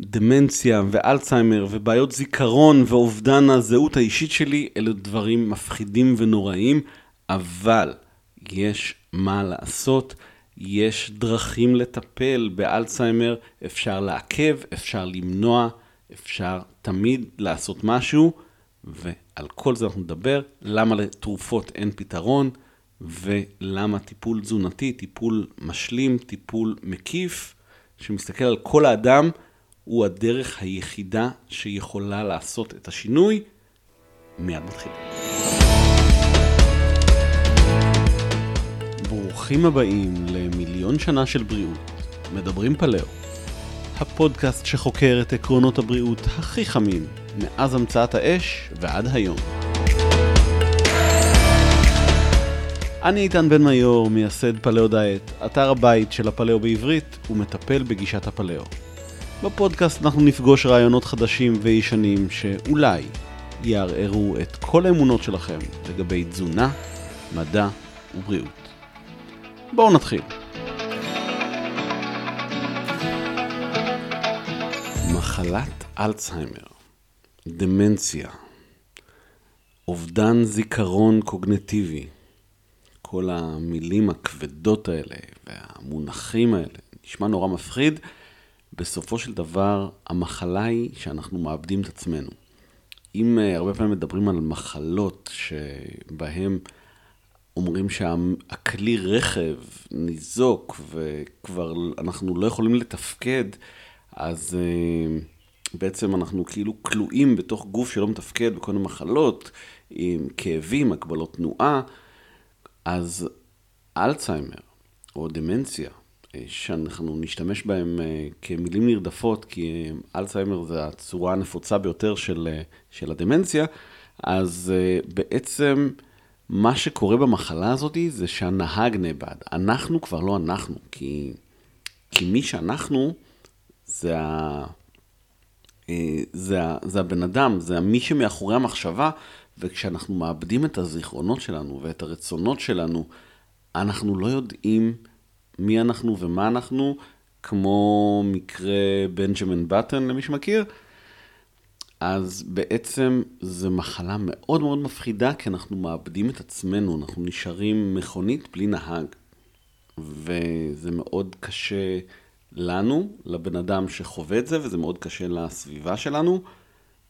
דמנציה ואלצהיימר ובעיות זיכרון ואובדן הזהות האישית שלי, אלה דברים מפחידים ונוראים, אבל יש מה לעשות, יש דרכים לטפל באלצהיימר, אפשר לעכב, אפשר למנוע, אפשר תמיד לעשות משהו, ועל כל זה אנחנו נדבר, למה לתרופות אין פתרון, ולמה טיפול תזונתי, טיפול משלים, טיפול מקיף, שמסתכל על כל האדם, הוא הדרך היחידה שיכולה לעשות את השינוי. מיד מתחיל. ברוכים הבאים למיליון שנה של בריאות, מדברים פלאו. הפודקאסט שחוקר את עקרונות הבריאות הכי חמים, מאז המצאת האש ועד היום. אני איתן בן מיור, מייסד פלאו דיאט, אתר הבית של הפלאו בעברית ומטפל בגישת הפלאו. בפודקאסט אנחנו נפגוש רעיונות חדשים וישנים שאולי יערערו את כל האמונות שלכם לגבי תזונה, מדע ובריאות. בואו נתחיל. מחלת אלצהיימר, דמנציה, אובדן זיכרון קוגנטיבי, כל המילים הכבדות האלה והמונחים האלה, נשמע נורא מפחיד. בסופו של דבר, המחלה היא שאנחנו מאבדים את עצמנו. אם uh, הרבה פעמים מדברים על מחלות שבהן אומרים שהכלי רכב ניזוק וכבר אנחנו לא יכולים לתפקד, אז uh, בעצם אנחנו כאילו כלואים בתוך גוף שלא מתפקד בכל מיני מחלות, עם כאבים, הגבלות תנועה. אז אלצהיימר או דמנציה, אה, שאנחנו נשתמש בהם אה, כמילים נרדפות, כי אה, אלצהיימר זה הצורה הנפוצה ביותר של, של הדמנציה, אז בעצם מה שקורה במחלה הזאת זה שהנהג נאבד. אנחנו כבר לא אנחנו, כי, כי מי שאנחנו זה, ה, זה, ה, זה הבן אדם, זה מי שמאחורי המחשבה, וכשאנחנו מאבדים את הזיכרונות שלנו ואת הרצונות שלנו, אנחנו לא יודעים מי אנחנו ומה אנחנו, כמו מקרה בנג'מן בטן, למי שמכיר. אז בעצם זו מחלה מאוד מאוד מפחידה, כי אנחנו מאבדים את עצמנו, אנחנו נשארים מכונית בלי נהג. וזה מאוד קשה לנו, לבן אדם שחווה את זה, וזה מאוד קשה לסביבה שלנו,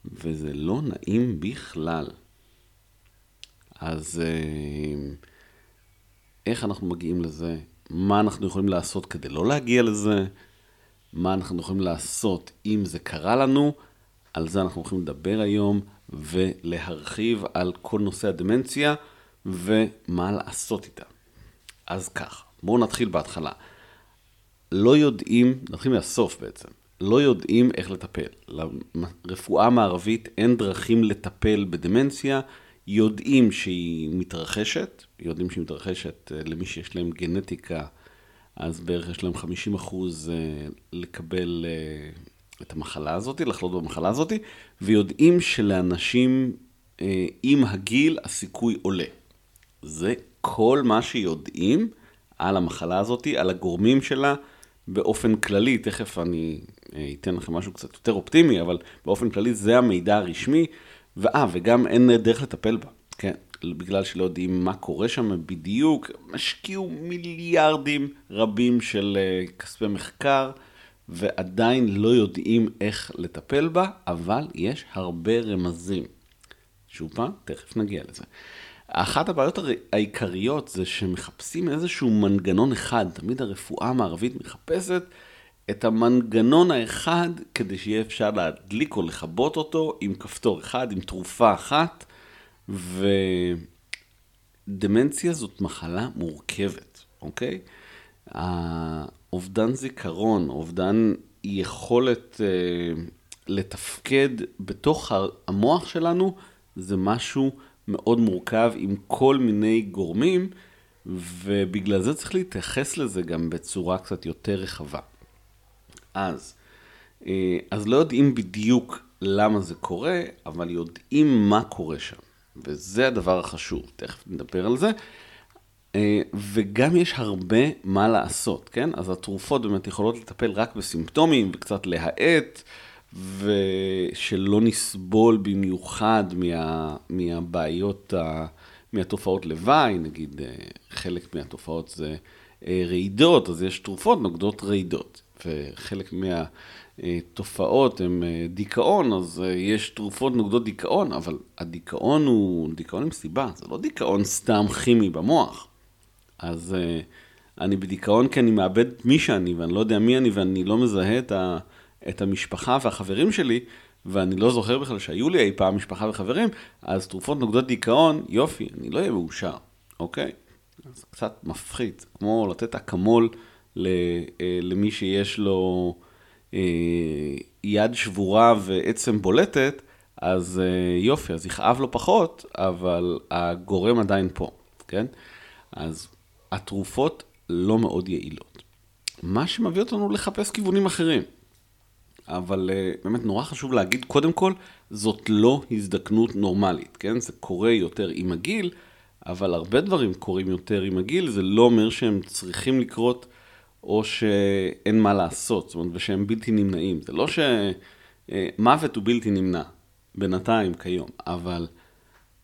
וזה לא נעים בכלל. אז אה, איך אנחנו מגיעים לזה? מה אנחנו יכולים לעשות כדי לא להגיע לזה? מה אנחנו יכולים לעשות אם זה קרה לנו? על זה אנחנו הולכים לדבר היום ולהרחיב על כל נושא הדמנציה ומה לעשות איתה. אז כך, בואו נתחיל בהתחלה. לא יודעים, נתחיל מהסוף בעצם, לא יודעים איך לטפל. לרפואה המערבית אין דרכים לטפל בדמנציה. יודעים שהיא מתרחשת, יודעים שהיא מתרחשת אה, למי שיש להם גנטיקה, אז בערך יש להם 50 אחוז אה, לקבל אה, את המחלה הזאת, לחלות במחלה הזאת, ויודעים שלאנשים עם הגיל הסיכוי עולה. זה כל מה שיודעים על המחלה הזאת, על הגורמים שלה באופן כללי, תכף אני אתן לכם משהו קצת יותר אופטימי, אבל באופן כללי זה המידע הרשמי. ואה, וגם אין דרך לטפל בה, כן, בגלל שלא יודעים מה קורה שם בדיוק, השקיעו מיליארדים רבים של uh, כספי מחקר, ועדיין לא יודעים איך לטפל בה, אבל יש הרבה רמזים. שוב פעם, תכף נגיע לזה. אחת הבעיות העיקריות זה שמחפשים איזשהו מנגנון אחד, תמיד הרפואה המערבית מחפשת את המנגנון האחד כדי שיהיה אפשר להדליק או לכבות אותו עם כפתור אחד, עם תרופה אחת, ודמנציה זאת מחלה מורכבת, אוקיי? האובדן זיכרון, אובדן יכולת אה, לתפקד בתוך המוח שלנו, זה משהו מאוד מורכב עם כל מיני גורמים, ובגלל זה צריך להתייחס לזה גם בצורה קצת יותר רחבה. אז. אה, אז לא יודעים בדיוק למה זה קורה, אבל יודעים מה קורה שם. וזה הדבר החשוב, תכף נדבר על זה. אה, וגם יש הרבה מה לעשות, כן? אז התרופות באמת יכולות לטפל רק בסימפטומים וקצת להאט, ושלא נסבול במיוחד מה, מהבעיות, מהתופעות לוואי, נגיד אה, חלק מהתופעות זה אה, רעידות, אז יש תרופות נוגדות רעידות, וחלק מהתופעות הן דיכאון, אז יש תרופות נוגדות דיכאון, אבל הדיכאון הוא דיכאון עם סיבה, זה לא דיכאון סתם כימי במוח. אז אני בדיכאון כי אני מאבד את מי שאני, ואני לא יודע מי אני, ואני לא מזהה את, ה, את המשפחה והחברים שלי, ואני לא זוכר בכלל שהיו לי אי פעם משפחה וחברים, אז תרופות נוגדות דיכאון, יופי, אני לא אהיה מאושר, אוקיי? אז קצת מפחיד, כמו לתת אקמול למי שיש לו יד שבורה ועצם בולטת, אז uh, יופי, אז יכאב לו פחות, אבל הגורם עדיין פה, כן? אז התרופות לא מאוד יעילות. מה שמביא אותנו לחפש כיוונים אחרים. אבל uh, באמת נורא חשוב להגיד, קודם כל, זאת לא הזדקנות נורמלית, כן? זה קורה יותר עם הגיל, אבל הרבה דברים קורים יותר עם הגיל, זה לא אומר שהם צריכים לקרות או שאין מה לעשות, זאת אומרת, ושהם בלתי נמנעים. זה לא שמוות הוא בלתי נמנע, בינתיים, כיום, אבל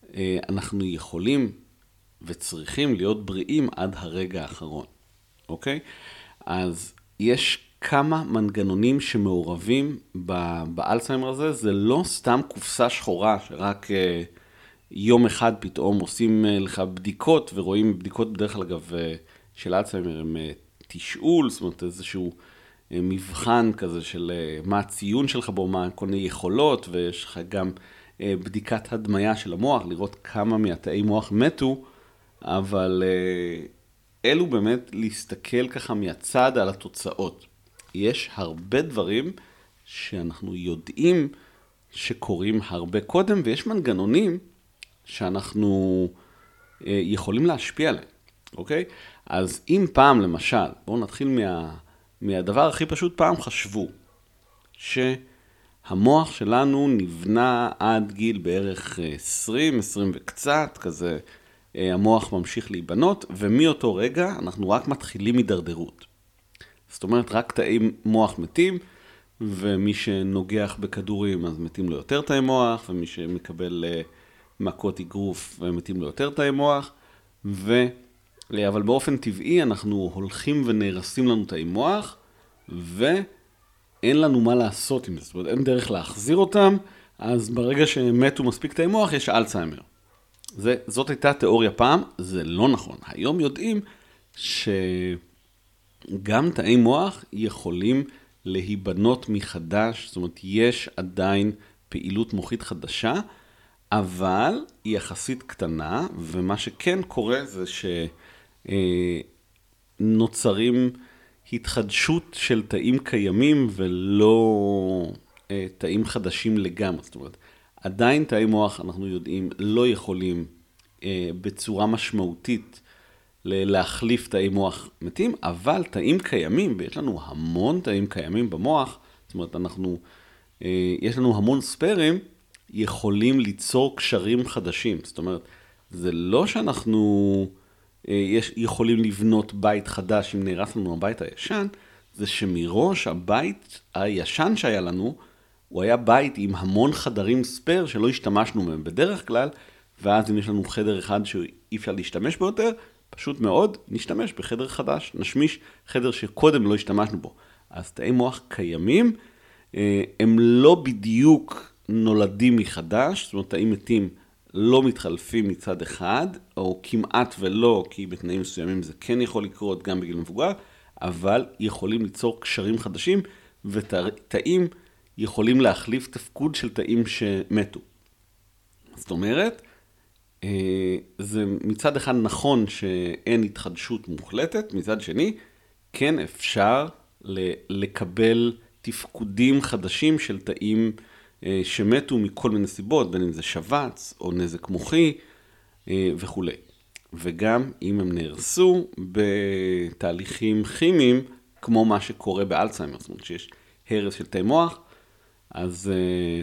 uh, אנחנו יכולים וצריכים להיות בריאים עד הרגע האחרון, אוקיי? אז יש כמה מנגנונים שמעורבים באלצהיימר הזה, זה לא סתם קופסה שחורה שרק אה, יום אחד פתאום עושים אה, לך בדיקות, ורואים בדיקות בדרך כלל אגב אה, של אלצהיימר הם תשאול, זאת אומרת איזשהו מבחן כזה של מה הציון שלך בו, מה כל מיני יכולות, ויש לך גם בדיקת הדמיה של המוח, לראות כמה מהתאי מוח מתו. אבל אה, אלו באמת להסתכל ככה מהצד על התוצאות. יש הרבה דברים שאנחנו יודעים שקורים הרבה קודם, ויש מנגנונים שאנחנו אה, יכולים להשפיע עליהם, אוקיי? אז אם פעם, למשל, בואו נתחיל מה, מהדבר הכי פשוט, פעם חשבו שהמוח שלנו נבנה עד גיל בערך 20, 20 וקצת, כזה אה, המוח ממשיך להיבנות, ומאותו רגע אנחנו רק מתחילים הידרדרות. זאת אומרת, רק תאי מוח מתים, ומי שנוגח בכדורים אז מתים לו יותר תאי מוח, ומי שמקבל אה, מכות אגרוף מתים לו יותר תאי מוח, ו... אבל באופן טבעי אנחנו הולכים ונהרסים לנו תאי מוח, ואין לנו מה לעשות עם זה, זאת אומרת אין דרך להחזיר אותם, אז ברגע שמתו מספיק תאי מוח יש אלצהיימר. זה, זאת הייתה תיאוריה פעם, זה לא נכון. היום יודעים שגם תאי מוח יכולים להיבנות מחדש, זאת אומרת, יש עדיין פעילות מוחית חדשה, אבל היא יחסית קטנה, ומה שכן קורה זה שנוצרים התחדשות של תאים קיימים ולא אה, תאים חדשים לגמרי. זאת אומרת, עדיין תאי מוח, אנחנו יודעים, לא יכולים אה, בצורה משמעותית להחליף תאי מוח מתים, אבל תאים קיימים, ויש לנו המון תאים קיימים במוח, זאת אומרת, אנחנו, אה, יש לנו המון ספיירים, יכולים ליצור קשרים חדשים. זאת אומרת, זה לא שאנחנו אה, יש, יכולים לבנות בית חדש אם נהרס לנו הבית הישן, זה שמראש הבית הישן שהיה לנו, הוא היה בית עם המון חדרים ספייר שלא השתמשנו מהם בדרך כלל, ואז אם יש לנו חדר אחד שאי אפשר להשתמש בו יותר, פשוט מאוד נשתמש בחדר חדש, נשמיש חדר שקודם לא השתמשנו בו. אז תאי מוח קיימים, אה, הם לא בדיוק נולדים מחדש, זאת אומרת תאים מתים לא מתחלפים מצד אחד, או כמעט ולא, כי בתנאים מסוימים זה כן יכול לקרות גם בגיל מבוגר, אבל יכולים ליצור קשרים חדשים, ותאים יכולים להחליף תפקוד של תאים שמתו. זאת אומרת, אה, זה מצד אחד נכון שאין התחדשות מוחלטת, מצד שני, כן אפשר לקבל תפקודים חדשים של תאים שמתו מכל מיני סיבות, בין אם זה שבץ או נזק מוחי אה, וכולי. וגם אם הם נהרסו בתהליכים כימיים, כמו מה שקורה באלצהיימר, זאת אומרת שיש הרס של תאי מוח, אז אה,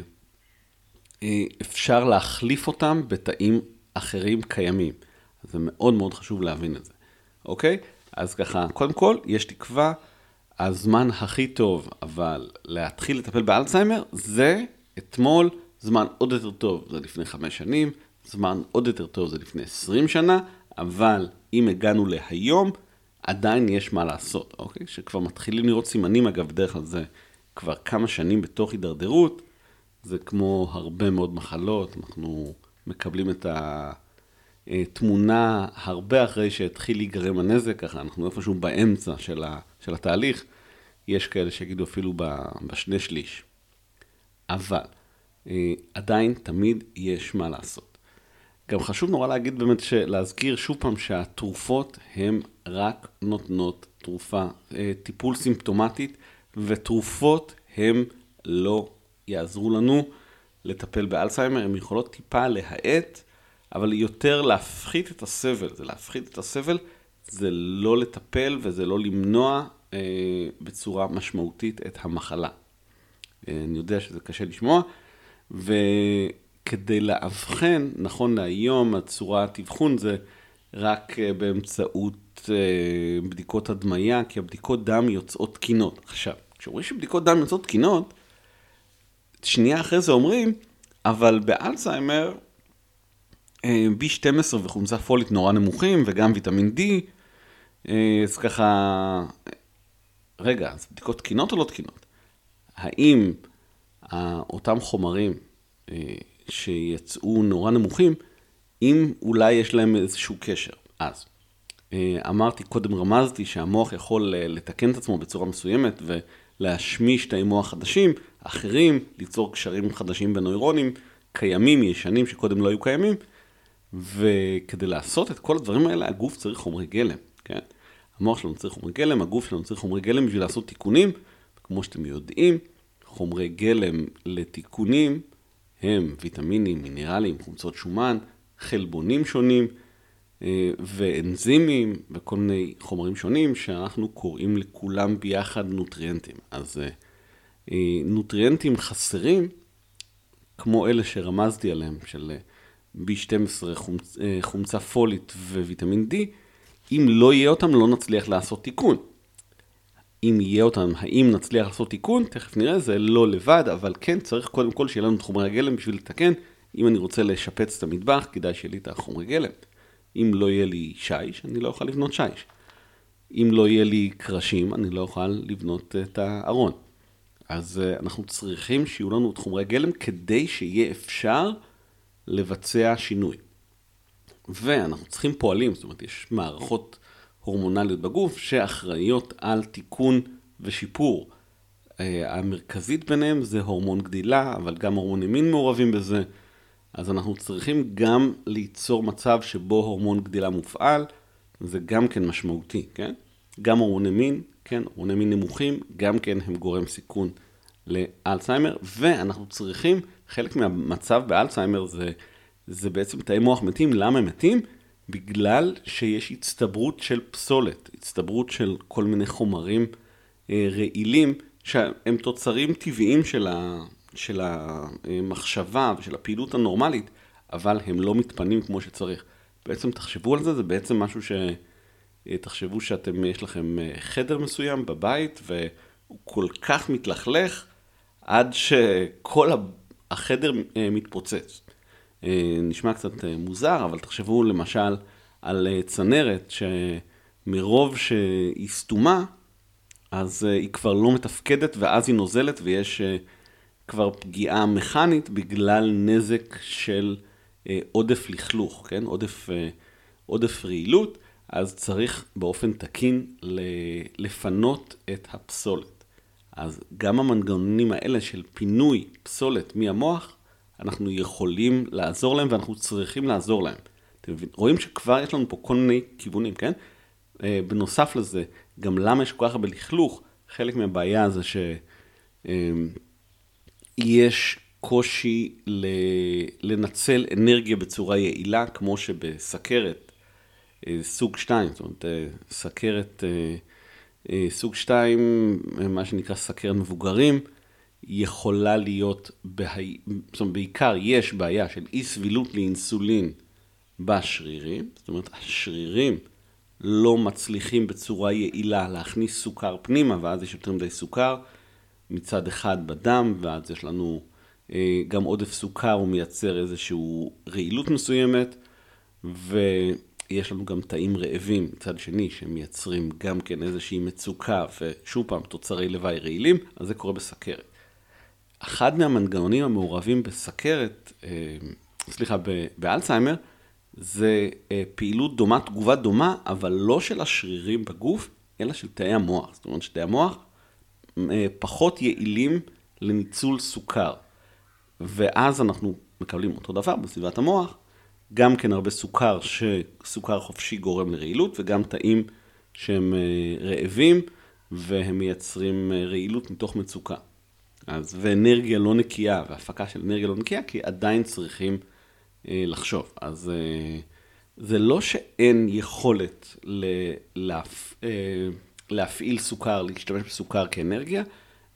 אה, אפשר להחליף אותם בתאים אחרים קיימים. זה מאוד מאוד חשוב להבין את זה. אוקיי? אז ככה, קודם כל, יש תקווה, הזמן הכי טוב, אבל להתחיל לטפל באלצהיימר, זה אתמול, זמן עוד יותר טוב, זה לפני חמש שנים, זמן עוד יותר טוב, זה לפני עשרים שנה, אבל אם הגענו להיום, עדיין יש מה לעשות, אוקיי? שכבר מתחילים לראות סימנים, אגב, בדרך כלל זה כבר כמה שנים בתוך הידרדרות, זה כמו הרבה מאוד מחלות, אנחנו מקבלים את התמונה הרבה אחרי שהתחיל להיגרם הנזק, ככה אנחנו איפשהו באמצע של, ה, של התהליך, יש כאלה שיגידו אפילו בשני שליש. אבל אה, עדיין תמיד יש מה לעשות. גם חשוב נורא להגיד באמת, להזכיר שוב פעם שהתרופות הן רק נותנות תרופה, אה, טיפול סימפטומטית, ותרופות הן לא יעזרו לנו לטפל באלצהיימר, הן יכולות טיפה להאט, אבל יותר להפחית את הסבל. זה להפחית את הסבל, זה לא לטפל וזה לא למנוע אה, בצורה משמעותית את המחלה. אה, אני יודע שזה קשה לשמוע, וכדי לאבחן, נכון להיום, הצורת אבחון זה רק אה, באמצעות אה, בדיקות הדמיה, כי הבדיקות דם יוצאות תקינות. עכשיו, כשאומרים שבדיקות דם יוצאות תקינות, שנייה אחרי זה אומרים, אבל באלצהיימר, אה, B12 וחומצה פולית נורא נמוכים, וגם ויטמין D, אה, אז ככה, רגע, אז בדיקות תקינות או לא תקינות? האם אותם חומרים אה, שיצאו נורא נמוכים, אם אולי יש להם איזשהו קשר? אז, אמרתי, קודם רמזתי שהמוח יכול לתקן את עצמו בצורה מסוימת ולהשמיש תאי מוח חדשים, אחרים, ליצור קשרים חדשים בנוירונים, קיימים, ישנים, שקודם לא היו קיימים, וכדי לעשות את כל הדברים האלה, הגוף צריך חומרי גלם, כן? המוח שלנו צריך חומרי גלם, הגוף שלנו צריך חומרי גלם בשביל לעשות תיקונים, כמו שאתם יודעים, חומרי גלם לתיקונים הם ויטמינים, מינרלים, חומצות שומן, חלבונים שונים אה, ואנזימים וכל מיני חומרים שונים שאנחנו קוראים לכולם ביחד נוטריאנטים. אז אה, אה, נוטריאנטים חסרים, כמו אלה שרמזתי עליהם, של B12, חומצ... חומצה פולית וויטמין D, אם לא יהיה אותם לא נצליח לעשות תיקון. אם יהיה אותם, האם נצליח לעשות תיקון, תכף נראה, זה לא לבד, אבל כן צריך קודם כל שיהיה לנו את חומרי הגלם בשביל לתקן. אם אני רוצה לשפץ את המטבח, כדאי שיהיה לי את החומרי גלם. אם לא יהיה לי שיש, אני לא אוכל לבנות שיש. אם לא יהיה לי קרשים, אני לא אוכל לבנות את הארון. אז uh, אנחנו צריכים שיהיו לנו את חומרי גלם כדי שיהיה אפשר לבצע שינוי. ואנחנו צריכים פועלים, זאת אומרת, יש מערכות הורמונליות בגוף שאחראיות על תיקון ושיפור. Uh, המרכזית ביניהם זה הורמון גדילה, אבל גם הורמוני מין מעורבים בזה. אז אנחנו צריכים גם ליצור מצב שבו הורמון גדילה מופעל, זה גם כן משמעותי, כן? גם הורמוני מין, כן, הורמוני מין נמוכים, גם כן הם גורם סיכון לאלצהיימר, ואנחנו צריכים, חלק מהמצב באלצהיימר זה, זה בעצם תאי מוח מתים, למה הם מתים? בגלל שיש הצטברות של פסולת, הצטברות של כל מיני חומרים אה, רעילים, שהם תוצרים טבעיים של, ה, של המחשבה ושל הפעילות הנורמלית, אבל הם לא מתפנים כמו שצריך. בעצם תחשבו על זה, זה בעצם משהו ש... אה, תחשבו שאתם, יש לכם אה, חדר מסוים בבית והוא כל כך מתלכלך עד שכל החדר אה, מתפוצץ. נשמע קצת מוזר, אבל תחשבו למשל על צנרת שמרוב שהיא סתומה, אז היא כבר לא מתפקדת ואז היא נוזלת ויש כבר פגיעה מכנית בגלל נזק של עודף לכלוך, כן? עודף, עודף רעילות. אז צריך באופן תקין לפנות את הפסולת. אז גם המנגנונים האלה של פינוי פסולת מהמוח, אנחנו יכולים לעזור להם ואנחנו צריכים לעזור להם. אתם רואים שכבר יש לנו פה כל מיני כיוונים, כן? אה, בנוסף לזה, גם למה יש כל כך הרבה לכלוך, חלק מהבעיה זה שיש אה, קושי לנצל אנרגיה בצורה יעילה, כמו שבסכרת אה, סוג 2, זאת אומרת, סכרת סוג 2, מה שנקרא סכרת מבוגרים, יכולה להיות, בה... זאת אומרת, בעיקר יש בעיה של אי סבילות לאינסולין בשרירים, זאת אומרת, השרירים לא מצליחים בצורה יעילה להכניס סוכר פנימה, ואז יש יותר מדי סוכר מצד אחד בדם, ואז יש לנו אה, גם עודף סוכר, הוא מייצר איזושהי רעילות מסוימת, ויש לנו גם תאים רעבים מצד שני, שמייצרים גם כן איזושהי מצוקה, ושוב פעם, תוצרי לוואי רעילים, אז זה קורה בסכרת. אחד מהמנגנונים המעורבים בסכרת, אה, סליחה, באלצהיימר, זה אה, פעילות דומה, תגובה דומה, אבל לא של השרירים בגוף, אלא של תאי המוח. זאת אומרת שתאי המוח אה, פחות יעילים לניצול סוכר. ואז אנחנו מקבלים אותו דבר בסביבת המוח, גם כן הרבה סוכר, שסוכר חופשי גורם לרעילות, וגם תאים שהם רעבים, והם מייצרים רעילות מתוך מצוקה. אז, ואנרגיה לא נקייה, והפקה של אנרגיה לא נקייה, כי עדיין צריכים אה, לחשוב. אז אה, זה לא שאין יכולת ל, להפ, אה, להפעיל סוכר, להשתמש בסוכר כאנרגיה,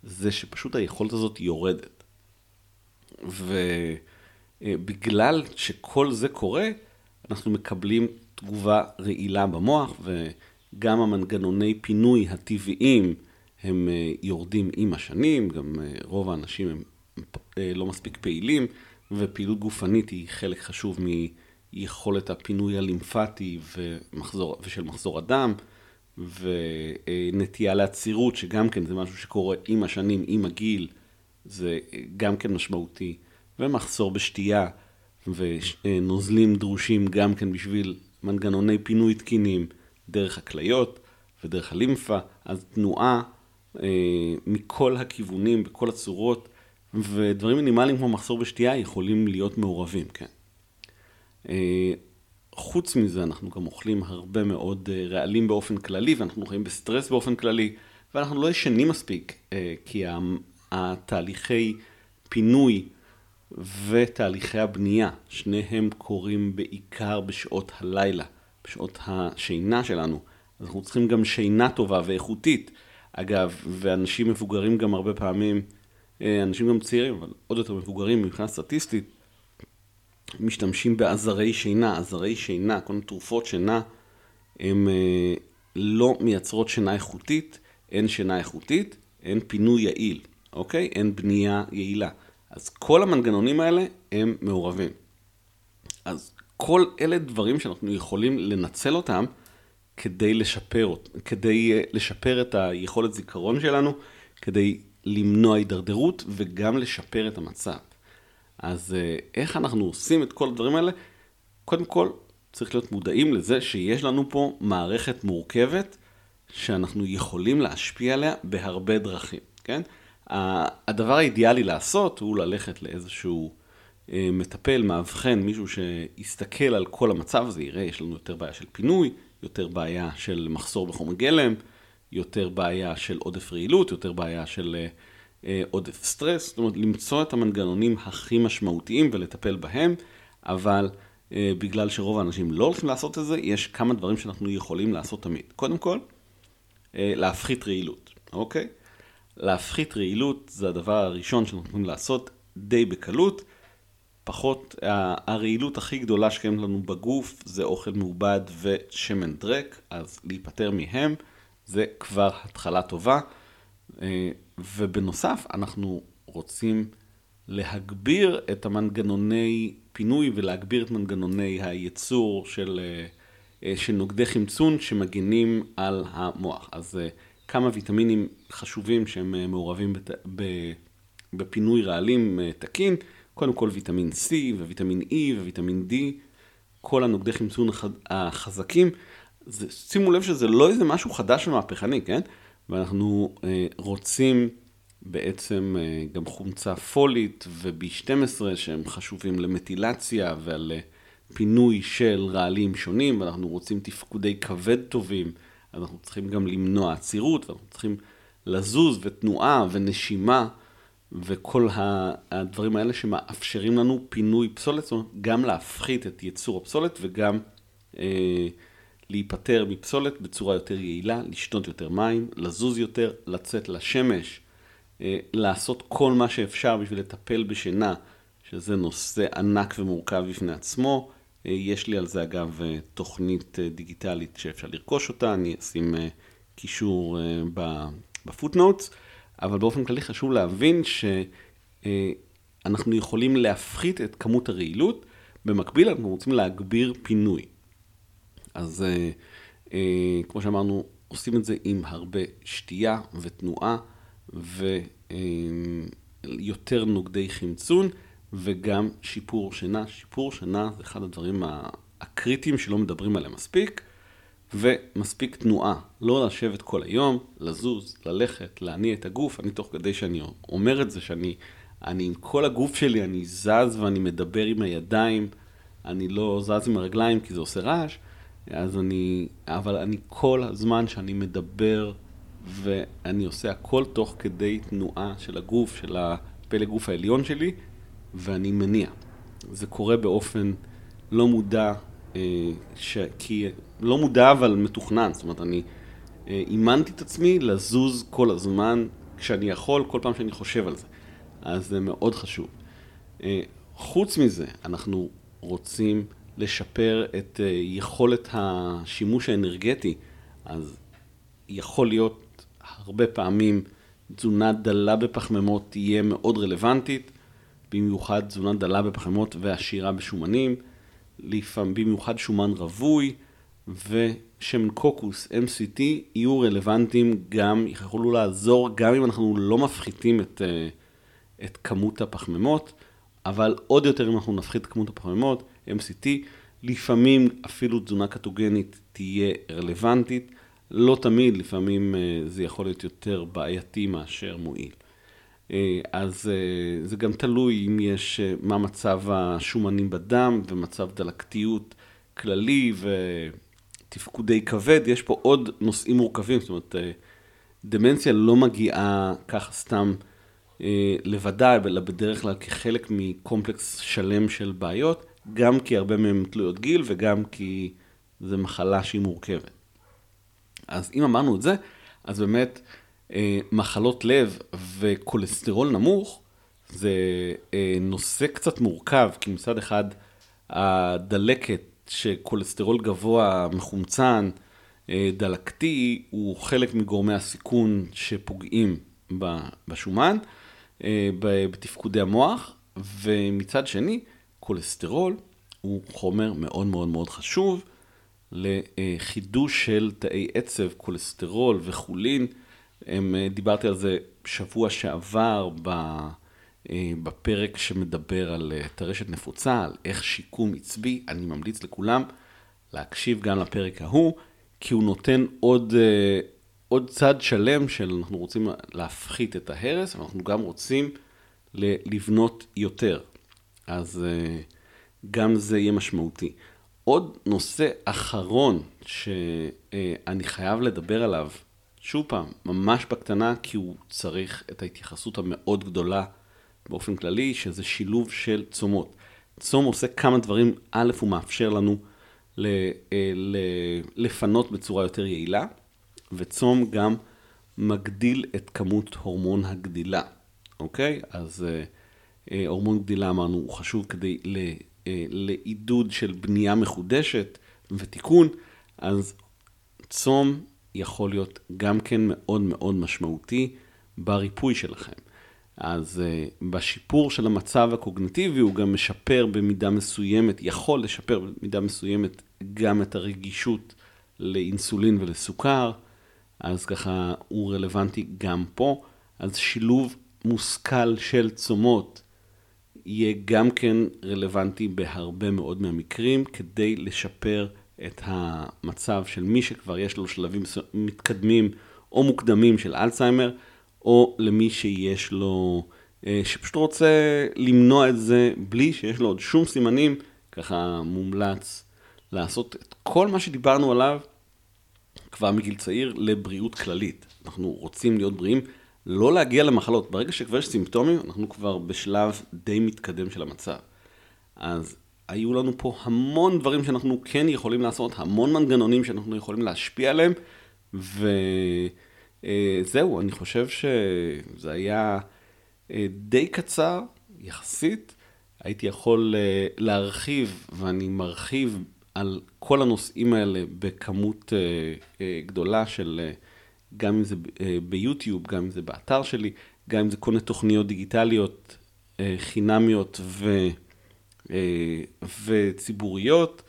זה שפשוט היכולת הזאת יורדת. ובגלל אה, שכל זה קורה, אנחנו מקבלים תגובה רעילה במוח, וגם המנגנוני פינוי הטבעיים, הם אה, יורדים עם השנים, גם אה, רוב האנשים הם אה, לא מספיק פעילים, ופעילות גופנית היא חלק חשוב מיכולת הפינוי הלימפטי ומחזור, ושל מחזור הדם, ונטייה לעצירות, שגם כן זה משהו שקורה עם השנים, עם הגיל, זה גם כן משמעותי, ומחסור בשתייה, ונוזלים דרושים גם כן בשביל מנגנוני פינוי תקינים דרך הכליות ודרך הלימפה, אז תנועה מכל הכיוונים, בכל הצורות, ודברים מינימליים כמו מחסור בשתייה יכולים להיות מעורבים, כן. אה, חוץ מזה, אנחנו גם אוכלים הרבה מאוד אה, רעלים באופן כללי, ואנחנו חיים בסטרס באופן כללי, ואנחנו לא ישנים מספיק, כי התהליכי פינוי ותהליכי הבנייה, שניהם קורים בעיקר בשעות הלילה, בשעות השינה שלנו. אז אנחנו צריכים גם שינה טובה ואיכותית. אגב, ואנשים מבוגרים גם הרבה פעמים, אה, אנשים גם צעירים, אבל עוד יותר מבוגרים מבחינה סטטיסטית, משתמשים בעזרי שינה, עזרי שינה, כל מיני תרופות שינה, הן אה, לא מייצרות שינה איכותית, אין שינה איכותית, אין פינוי יעיל, אוקיי? אין בנייה יעילה. אז כל המנגנונים האלה הם מעורבים. אז כל אלה דברים שאנחנו יכולים לנצל אותם כדי לשפר, כדי אה, לשפר את היכולת זיכרון שלנו, כדי למנוע הידרדרות וגם לשפר את המצב. אז אה, איך אנחנו עושים את כל הדברים האלה? קודם כל, צריך להיות מודעים לזה שיש לנו פה מערכת מורכבת שאנחנו יכולים להשפיע עליה בהרבה דרכים, כן? הדבר האידיאלי לעשות הוא ללכת לאיזשהו אה, מטפל, מאבחן, מישהו שיסתכל על כל המצב הזה, יראה, יש לנו יותר בעיה של פינוי, יותר בעיה של מחסור בחומר גלם, יותר בעיה של עודף רעילות, יותר בעיה של אה, עודף סטרס, זאת אומרת, למצוא את המנגנונים הכי משמעותיים ולטפל בהם, אבל אה, בגלל שרוב האנשים לא הולכים לעשות את זה, יש כמה דברים שאנחנו יכולים לעשות תמיד. קודם כל, אה, להפחית רעילות, אוקיי? להפחית רעילות זה הדבר הראשון שאנחנו יכולים לעשות די בקלות. פחות, הרעילות הכי גדולה שקיימת לנו בגוף זה אוכל מעובד ושמן דרק, אז להיפטר מהם זה כבר התחלה טובה. אה, ובנוסף, אנחנו רוצים להגביר את המנגנוני פינוי ולהגביר את מנגנוני הייצור של, אה, אה, של נוגדי חמצון שמגינים על המוח. אז כמה ויטמינים חשובים שהם מעורבים בפינוי רעלים תקין. קודם כל ויטמין C וויטמין E וויטמין D, כל הנוגדי חמצון החזקים. זה, שימו לב שזה לא איזה משהו חדש ומהפכני, כן? ואנחנו אה, רוצים בעצם אה, גם חומצה פולית ו-B12 שהם חשובים למטילציה ועל אה, פינוי של רעלים שונים, ואנחנו רוצים תפקודי כבד טובים, אז אנחנו צריכים גם למנוע עצירות, ואנחנו צריכים לזוז ותנועה ונשימה. וכל הדברים האלה שמאפשרים לנו פינוי פסולת, זאת אומרת, גם להפחית את ייצור הפסולת וגם אה, להיפטר מפסולת בצורה יותר יעילה, לשתות יותר מים, לזוז יותר, לצאת לשמש, אה, לעשות כל מה שאפשר בשביל לטפל בשינה, שזה נושא ענק ומורכב בפני עצמו, יש לי על זה אגב תוכנית דיגיטלית שאפשר לרכוש אותה, אני אשים קישור בפוטנוטס, אבל באופן כללי חשוב להבין שאנחנו יכולים להפחית את כמות הרעילות, במקביל אנחנו רוצים להגביר פינוי. אז כמו שאמרנו, עושים את זה עם הרבה שתייה ותנועה ויותר נוגדי חמצון וגם שיפור שינה. שיפור שינה זה אחד הדברים הקריטיים שלא מדברים עליהם מספיק. ומספיק תנועה, לא לשבת כל היום, לזוז, ללכת, להניע את הגוף. אני תוך כדי שאני אומר את זה, שאני אני עם כל הגוף שלי, אני זז ואני מדבר עם הידיים, אני לא זז עם הרגליים כי זה עושה רעש, אז אני, אבל אני כל הזמן שאני מדבר ואני עושה הכל תוך כדי תנועה של הגוף, של הפלג גוף העליון שלי, ואני מניע. זה קורה באופן לא מודע, ש... כי לא מודע אבל מתוכנן, זאת אומרת, אני אה, אימנתי את עצמי לזוז כל הזמן כשאני יכול, כל פעם שאני חושב על זה. אז זה מאוד חשוב. אה, חוץ מזה, אנחנו רוצים לשפר את יכולת השימוש האנרגטי, אז יכול להיות הרבה פעמים תזונה דלה בפחמימות תהיה מאוד רלוונטית, במיוחד תזונה דלה בפחמימות ועשירה בשומנים. לפעמים במיוחד שומן רווי ושמן קוקוס, MCT, יהיו רלוונטיים גם, יכולו לעזור גם אם אנחנו לא מפחיתים את, אה, את כמות הפחמימות, אבל עוד יותר אם אנחנו נפחית את כמות הפחמימות, MCT, לפעמים אפילו תזונה קטוגנית תהיה רלוונטית, לא תמיד, לפעמים אה, זה יכול להיות יותר בעייתי מאשר מועיל. אה, אז אה, זה גם תלוי אם יש, אה, מה מצב השומנים בדם ומצב דלקתיות כללי ותפקודי כבד, יש פה עוד נושאים מורכבים, זאת אומרת, דמנציה לא מגיעה ככה סתם לבדה, אלא בדרך כלל כחלק מקומפלקס שלם של בעיות, גם כי הרבה מהן תלויות גיל וגם כי זו מחלה שהיא מורכבת. אז אם אמרנו את זה, אז באמת, מחלות לב וכולסטרול נמוך, זה אה, נושא קצת מורכב, כי מצד אחד הדלקת שכולסטרול גבוה, מחומצן, אה, דלקתי, הוא חלק מגורמי הסיכון שפוגעים בשומן, בתפקודי המוח, ומצד שני, כולסטרול הוא חומר מאוד מאוד מאוד חשוב לחידוש של תאי עצב, כולסטרול וחולין. הם, אה, דיברתי על זה שבוע שעבר אה, בפרק שמדבר על אה, טרשת נפוצה, על איך שיקום עצבי. אני ממליץ לכולם להקשיב גם לפרק ההוא, כי הוא נותן עוד, עוד צד שלם של אנחנו רוצים להפחית את ההרס, אבל אנחנו גם רוצים לבנות יותר. אז גם זה יהיה משמעותי. עוד נושא אחרון שאני חייב לדבר עליו, שוב פעם, ממש בקטנה, כי הוא צריך את ההתייחסות המאוד גדולה באופן כללי, שזה שילוב של צומות. צום עושה כמה דברים, א', הוא מאפשר לנו ל, אה, ל, לפנות בצורה יותר יעילה, וצום גם מגדיל את כמות הורמון הגדילה, אוקיי? אז אה, אה, הורמון גדילה אמרנו, הוא חשוב כדי ל, לעידוד של בנייה מחודשת ותיקון, אז צום יכול להיות גם כן מאוד מאוד משמעותי בריפוי שלכם. אז uh, בשיפור של המצב הקוגנטיבי הוא גם משפר במידה מסוימת, יכול לשפר במידה מסוימת גם את הרגישות לאינסולין ולסוכר, אז ככה הוא רלוונטי גם פה. אז שילוב מושכל של צומות יהיה גם כן רלוונטי בהרבה מאוד מהמקרים כדי לשפר את המצב של מי שכבר יש לו שלבים מתקדמים או מוקדמים של אלצהיימר, או למי שיש לו, אה, שפשוט רוצה למנוע את זה בלי שיש לו עוד שום סימנים, ככה מומלץ לעשות את כל מה שדיברנו עליו כבר מגיל צעיר לבריאות כללית. אנחנו רוצים להיות בריאים, לא להגיע למחלות. ברגע שכבר יש סימפטומים, אנחנו כבר בשלב די מתקדם של המצב. אז היו לנו פה המון דברים שאנחנו כן יכולים לעשות, המון מנגנונים שאנחנו יכולים להשפיע עליהם, וזהו, אני חושב שזה היה אה, די קצר, יחסית. הייתי יכול אה, להרחיב, ואני מרחיב על כל הנושאים האלה בכמות גדולה של, גם אם זה ביוטיוב, גם אם זה באתר שלי, גם אם זה כל מיני תוכניות דיגיטליות חינמיות ו, וציבוריות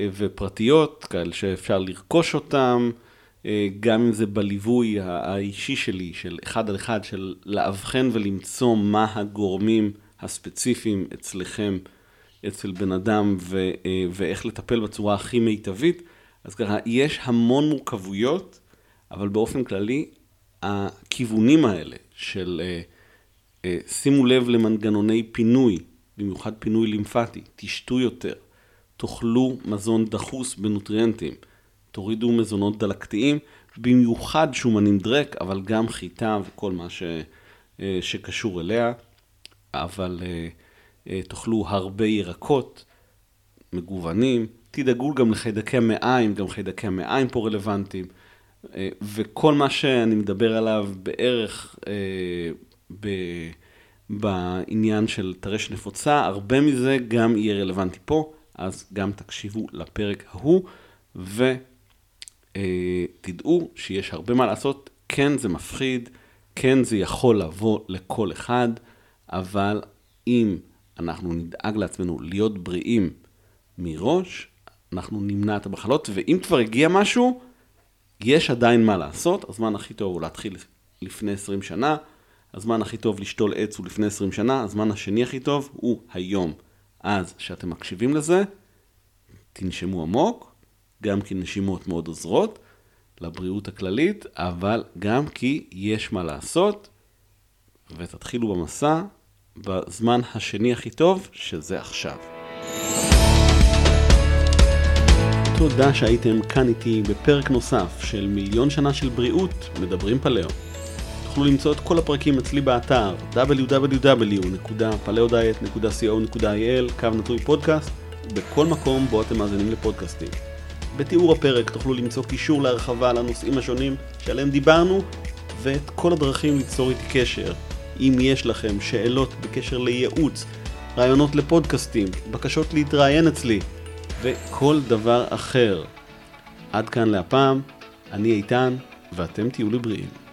ופרטיות, כאלה שאפשר לרכוש אותן. אה, גם אם זה בליווי האישי שלי, של אחד על אחד, של לאבחן ולמצוא מה הגורמים הספציפיים אצלכם, אצל בן אדם, ו, אה, ואיך לטפל בצורה הכי מיטבית. אז ככה, יש המון מורכבויות, אבל באופן כללי, הכיוונים האלה של אה, שימו לב למנגנוני פינוי, במיוחד פינוי לימפטי, תשתו יותר, תאכלו מזון דחוס בנוטריאנטים. תורידו מזונות דלקתיים, במיוחד שומנים דרק, אבל גם חיטה וכל מה ש, אה, שקשור אליה. אבל אה, אה, תאכלו הרבה ירקות מגוונים, תדאגו גם לחיידקי המעיים, גם חיידקי המעיים פה רלוונטיים, וכל מה שאני מדבר עליו בערך ב... בעניין של טרשת נפוצה, הרבה מזה גם יהיה רלוונטי פה, אז גם תקשיבו לפרק ההוא, ו... אה, שיש הרבה מה לעשות, כן זה מפחיד, כן זה יכול לבוא לכל אחד, אבל אם אנחנו נדאג לעצמנו להיות בריאים מראש, אנחנו נמנע את המחלות, ואם כבר הגיע משהו, יש עדיין מה לעשות, הזמן הכי טוב הוא להתחיל לפני 20 שנה, הזמן הכי טוב לשתול עץ הוא לפני 20 שנה, הזמן השני הכי טוב הוא היום. אז כשאתם מקשיבים לזה, תנשמו עמוק, גם כי נשימות מאוד עוזרות לבריאות הכללית, אבל גם כי יש מה לעשות, ותתחילו במסע בזמן השני הכי טוב, שזה עכשיו. תודה שהייתם כאן איתי בפרק נוסף של מיליון שנה של בריאות, מדברים פלאו. תוכלו למצוא את כל הפרקים אצלי באתר www.paleodiet.co.il, קו נטוי פודקאסט, בכל מקום בו אתם מאזינים לפודקאסטים. בתיאור הפרק תוכלו למצוא קישור להרחבה על הנושאים השונים שעליהם דיברנו, ואת כל הדרכים ליצור איתי קשר. אם יש לכם שאלות בקשר לייעוץ, רעיונות לפודקאסטים, בקשות להתראיין אצלי, וכל דבר אחר. עד כאן להפעם, אני איתן, ואתם תהיו לבריאים.